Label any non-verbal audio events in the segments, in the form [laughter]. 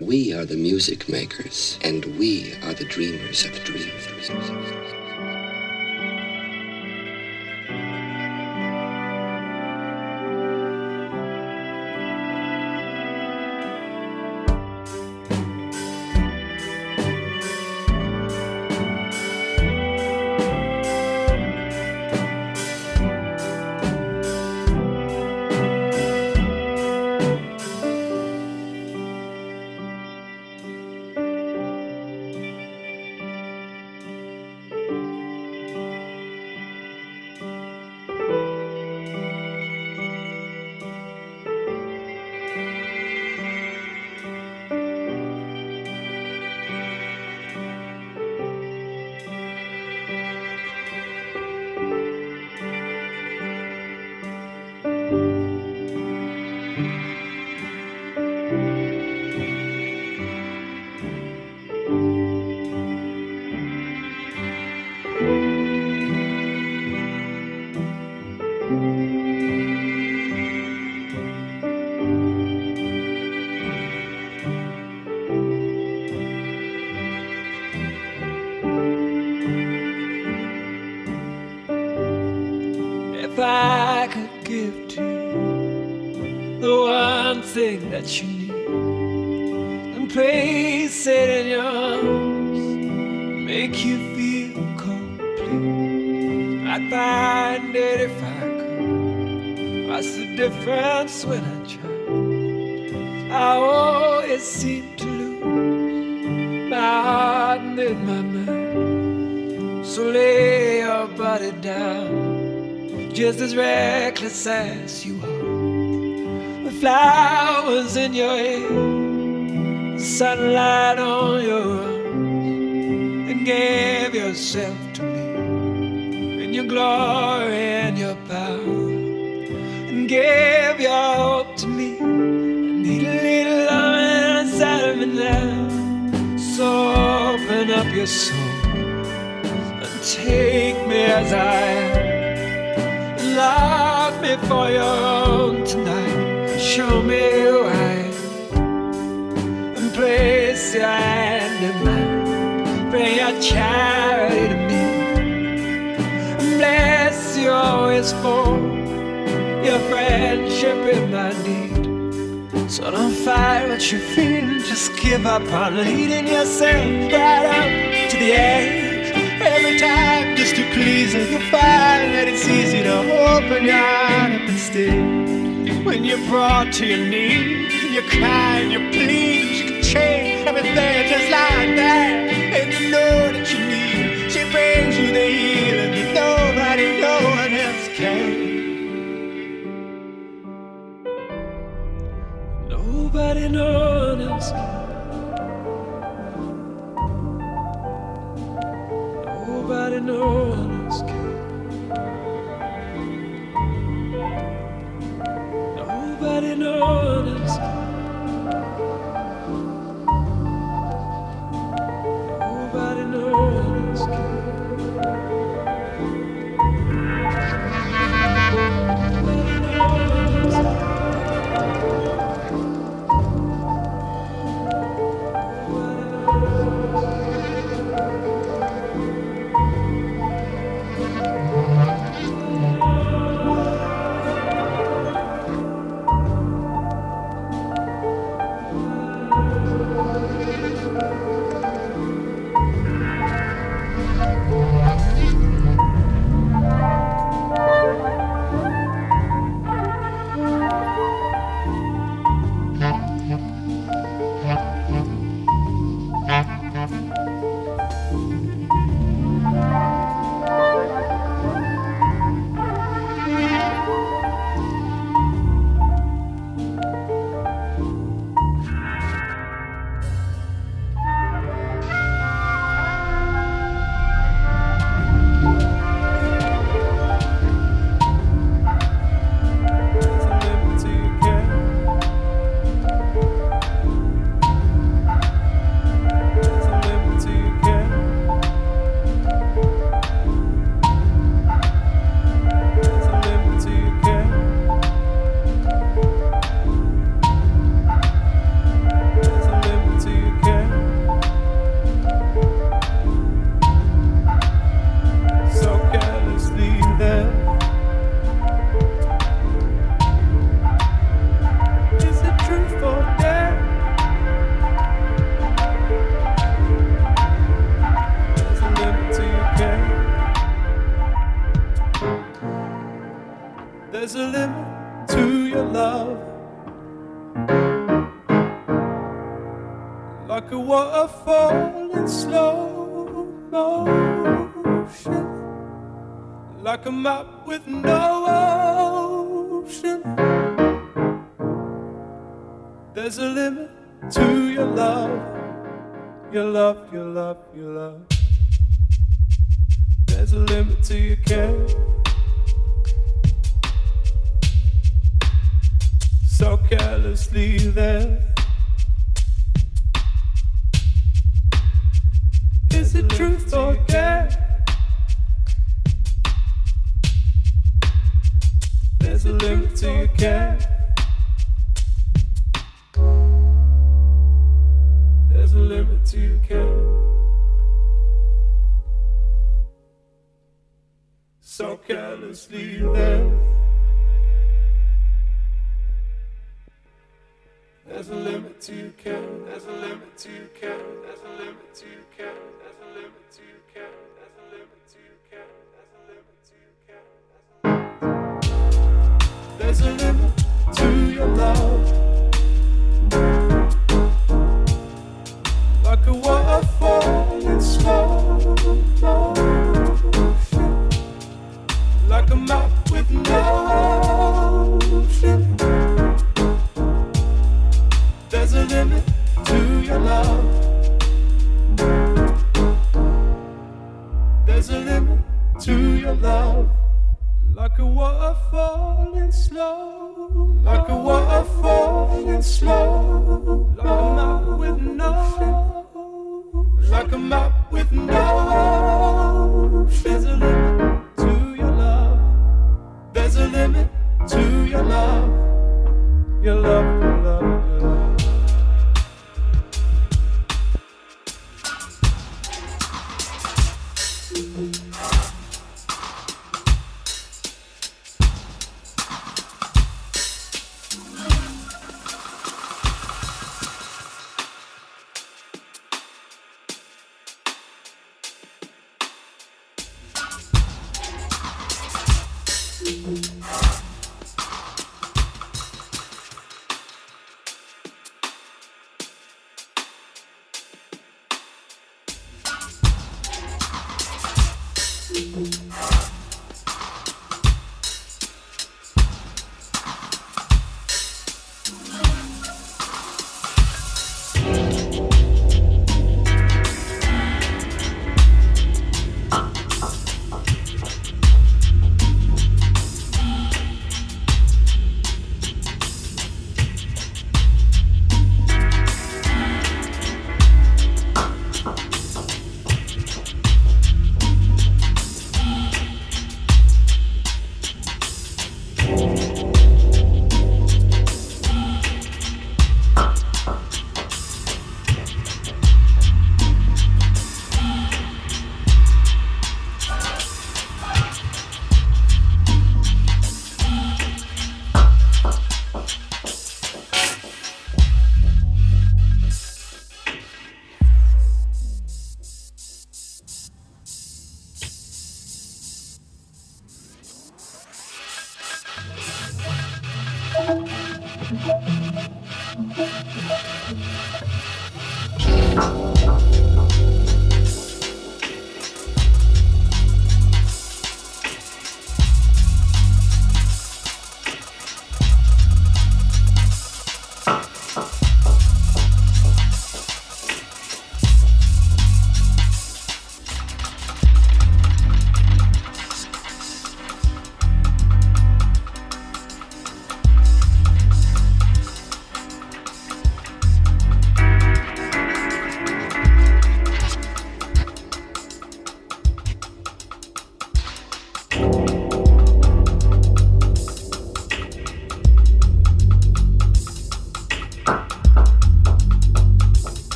We are the music makers, and we are the dreamers of dreams. I'd find it if I could. What's the difference when I try? I always seem to lose my heart and then my mind. So lay your body down just as reckless as you are. With flowers in your hair, sunlight on your arms, and give yourself your glory and your power, and give your hope to me. I need a little love inside of me now, so open up your soul and take me as I am love me for your own tonight. Show me who I am. And place your hand in mine. Bring your charity you always for your friendship in my need. So don't fight what you're feeling, just give up on leading yourself right up to the edge. Every time just to please her, you find that it's easy to open your heart up and stay. When you're brought to your knees, you cry and you plead, you can change everything just like that. And you know that you Nobody, no motion, like a map with no ocean. There's a limit to your love, your love, your love, your love. There's a limit to your care. So carelessly there. So carelessly there. There's a limit to your care. There's a limit to your care. There's a limit to your care. There's a limit to your care. There's a limit to your care. There's a limit to care. There's a limit to your love. Like a waterfall in slow motion. Like a map with no limit to your love. Your love, your love.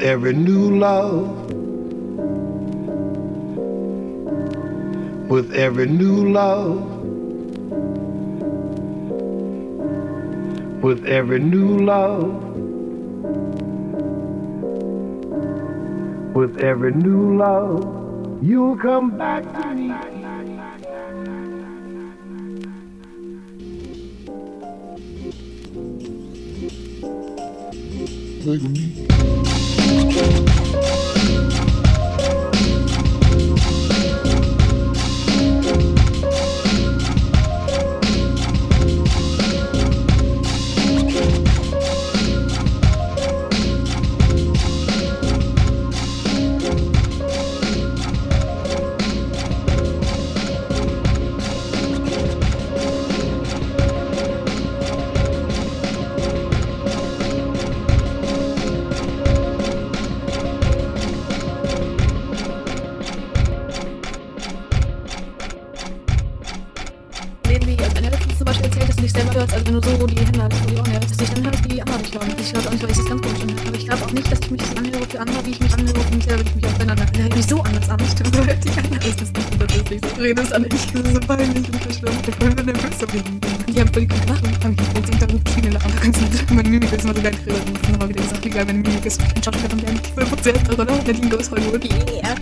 Every new love. With every new love. With every new love. With every new love, you'll come back to me. Take me.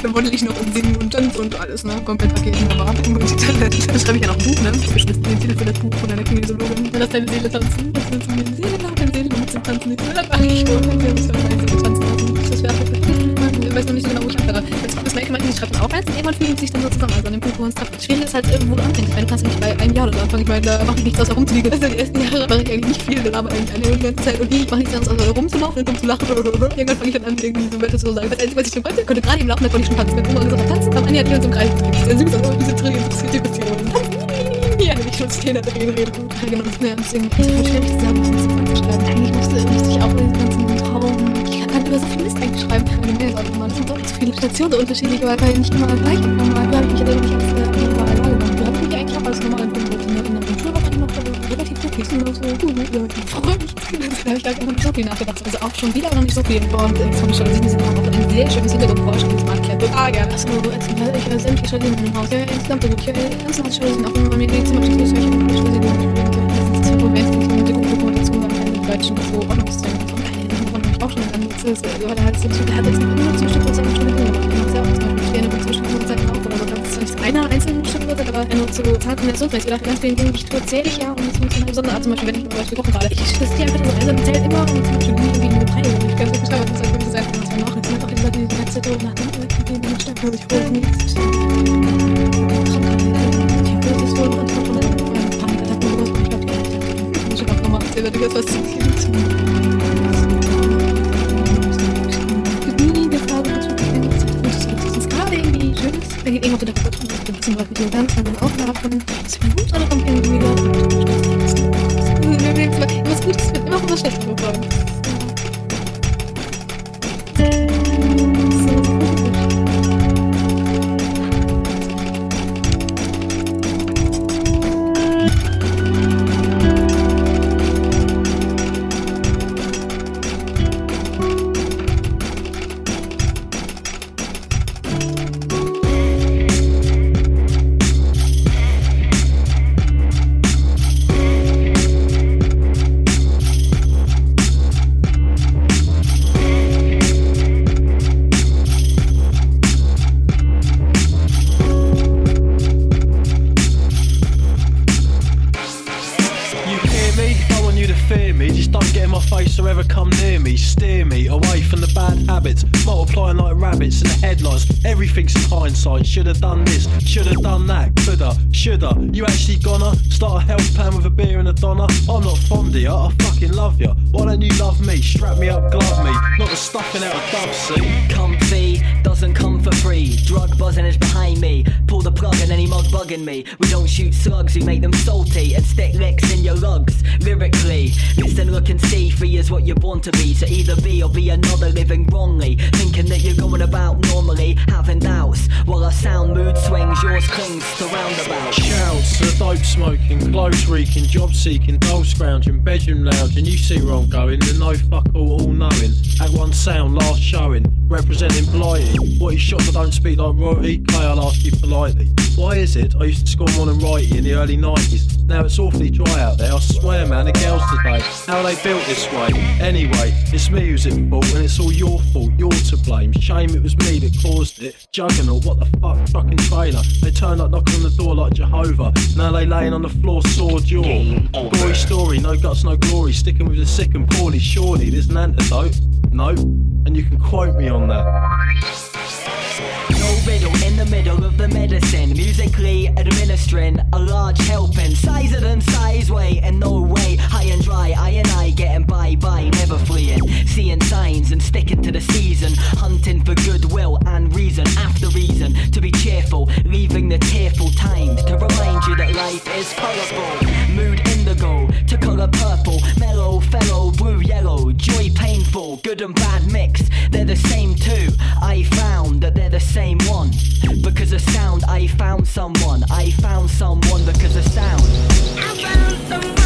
Dann model ich noch und singen und und alles, ne? Komplett Paket. Aber Multitalent. Dann schreibe ich ja noch ein Buch, ne? Ich beschließe den Titel für das Buch von einer Kinesiologin. Lass deine Seele tanzen. Lass deine Seele nach deine Seele mit zum Tanzen. Ich will das eigentlich schon. Will meine Seele tanzen lassen. Das wäre Ich weiß noch nicht eins und irgendwann fügen sich dann so zusammen. Also an dem Punkt, es trifft. Schwierig ist halt irgendwo du anfängst. Meine, du kannst ja nicht bei einem Jahr oder anfangen. Ich meine, da mache ich nichts außer rumzuliegen. Also die ersten Jahre mache ich eigentlich nicht viel, aber eigentlich eine ganze Zeit. Und ich mache nichts anderes außer rumzulaufen und rumzulachen. [laughs] Irgendwann fange ich dann an, irgendwie so Wörter zu sagen. Das Einzige, was ich schon konnte, konnte gerade im Laufen, da konnte ich schon tanzen. Wenn Oma gesagt hat, tanzen, Ende hat jemand so einen Kreis gedreht. Sehr süß, also diese Tränen interessiert die Beziehung. Ja, ich schon Szene drehen, reden. Genau, das ist. Ich verstehe mich zusammen, das zu schreiben. Eigentlich sind so, viele Stationen, unterschiedlich, unterschiedliche, weil ich nicht immer gleich gekommen äh, war. Ich habe ich habe es überall wahr gemacht. Wie habt ihr eigentlich auch alles normal in der Natur war noch relativ glücklich und so, gut, ich freue mich. Da habe ich gar nicht so viel nachgedacht. Also auch schon wieder noch nicht so viel. Und jetzt habe ich schon gesehen, dass ich auch ein sehr schönes Hintergrundforschung ins Bad kehrt. Ah, gerne. Also, jetzt werde ich habe sämtliche Schalinen in meinem Haus. Ja, insgesamt so gut. Ich habe insgesamt Schalinen auch immer mir die Zimmer geschlossen. Ich habe Schalinen. Das ist das Problem, dass ich mit der Gruppe dazu war, mit deutschen Büro-Ordnungszentren schon an oder hat es der hat jetzt nur Zuschnitt und seine Stimmen gemacht. Er macht ja auch zum Beispiel gerne Zuschnitt und seine Rauch oder so. Das ist nicht einer einzelnen Stimmwurzel, aber nur zu zarten Reaktionsrecht. Ich dachte, deswegen bin ich erzähle ich ja und das muss man besonders, also zum Beispiel, wenn ich mit euch gekocht habe. Ich teste einfach so, also erzählt immer und zum Beispiel irgendwie eine Beteiligung. Ich kann es nicht aber das ist einfach gesagt, was man auch jetzt einfach die Leute, die letzte Tour nach dem Urlaub, die den Stadt, glaube ich, holen. Ich habe das wohl und Panikattacken oder so. Ich glaube, ich habe nochmal erzählt, dass was zu viel zu tun müssen wir wieder ganz lange Aufnahme von 10 Minuten oder von 4 Ich muss gut, dass wir immer von der Schlechtes bekommen. Everything's hindsight. Should have done this. Should have done that. Coulda. Shoulda. You actually gonna start a health plan with a beer and a donner? I'm not fond of ya. I fucking love ya. Why don't you love me? Strap me up, glove me. Not the stuffing out of doves, see? Comfy doesn't come for free. Drug buzzing is behind me. Pull the plug and any mug bugging me. We don't shoot slugs, we make them salty and stick licks in your lugs. Lyrically, listen, look and see. Free is what you're born to be. So either be or be another living wrongly. Thinking that you're going about normally, having doubts. While our sound mood swings, yours clings to roundabouts. Shouts the dope smoking, clothes reeking, job seeking, dole scrounging, bedroom lounging. You see where I'm going, the no fuck all, all knowing. At one sound, last showing, representing blighty. What is shocked I don't speak like Roy. K, I'll ask you politely. Why is it I used to score more than righty in the early 90s? Now it's awfully dry out there, I swear man, the girls today, how are they built this way? Anyway, it's me who's at fault and it's all your fault, you're to blame. Shame it was me that caused it. Juggernaut, what the fuck, fucking trailer. They turned up knocking on the door like Jehovah. Now they laying on the floor, sore jaw. Gory story, no guts, no glory. Sticking with the sick and poorly, surely there's an antidote. Nope, and you can quote me on that. No riddle in the middle of the medicine. Musically administering a large helping. Sizer than size way, and no way. High and dry, I and I getting by by, never fleeing. Seeing signs and sticking to the season. Hunting for goodwill and reason after reason. To be cheerful, leaving the tearful times. To remind you that life is colourful. Mood indigo to colour purple. Mellow, fellow, blue, yellow. Joy good and bad mixed, they're the same too. I found that they're the same one. Because of sound, I found someone. I found someone because of sound. I found someone.